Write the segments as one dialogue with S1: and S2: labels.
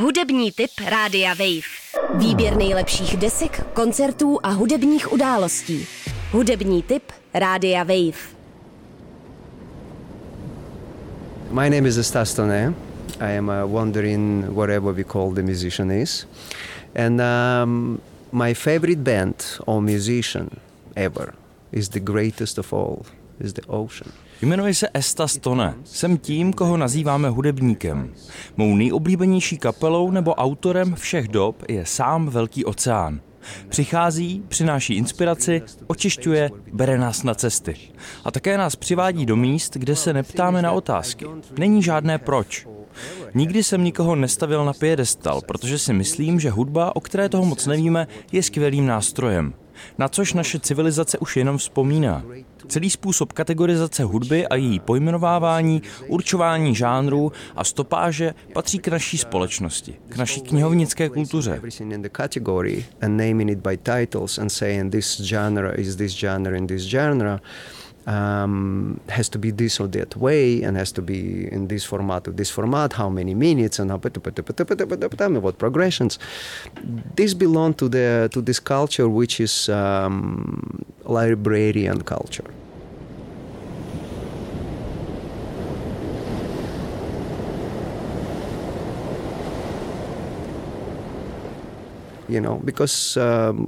S1: Hudební tip Rádia Wave. Výběr nejlepších desek, koncertů a hudebních událostí. Hudební tip Rádia Wave.
S2: My name is Stas Tone. I am uh, wandering wherever we call the musician is. And um, my favorite band or musician ever is the greatest of all, the ocean.
S3: Jmenuji se Esta Stone. Jsem tím, koho nazýváme hudebníkem. Mou nejoblíbenější kapelou nebo autorem všech dob je sám Velký oceán. Přichází, přináší inspiraci, očišťuje, bere nás na cesty. A také nás přivádí do míst, kde se neptáme na otázky. Není žádné proč. Nikdy jsem nikoho nestavil na piedestal, protože si myslím, že hudba, o které toho moc nevíme, je skvělým nástrojem. Na což naše civilizace už jenom vzpomíná. Celý způsob kategorizace hudby a její pojmenovávání, určování žánrů a stopáže patří k naší společnosti, k naší knihovnické kultuře
S2: um, has to be this or that way and has to be in this format or this format, how many minutes and what progressions. This belong to the to this culture which is um, librarian culture.
S3: Um,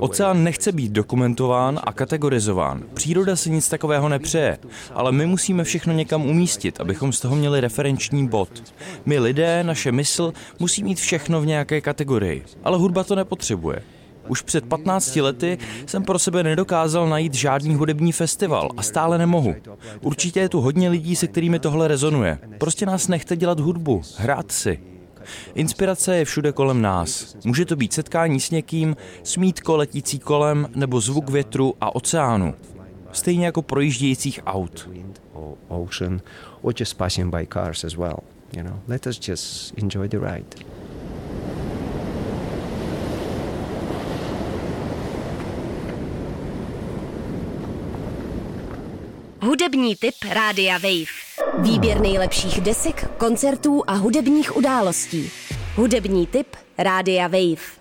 S3: Oceán nechce být dokumentován a kategorizován. Příroda si nic takového nepřeje, ale my musíme všechno někam umístit, abychom z toho měli referenční bod. My lidé, naše mysl, musí mít všechno v nějaké kategorii, ale hudba to nepotřebuje. Už před 15 lety jsem pro sebe nedokázal najít žádný hudební festival a stále nemohu. Určitě je tu hodně lidí, se kterými tohle rezonuje. Prostě nás nechte dělat hudbu, hrát si. Inspirace je všude kolem nás. Může to být setkání s někým, smítko letící kolem nebo zvuk větru a oceánu. Stejně jako projíždějících aut. Let us just enjoy the ride.
S1: Hudební tip Rádia Wave. Výběr nejlepších desek, koncertů a hudebních událostí. Hudební tip Rádia Wave.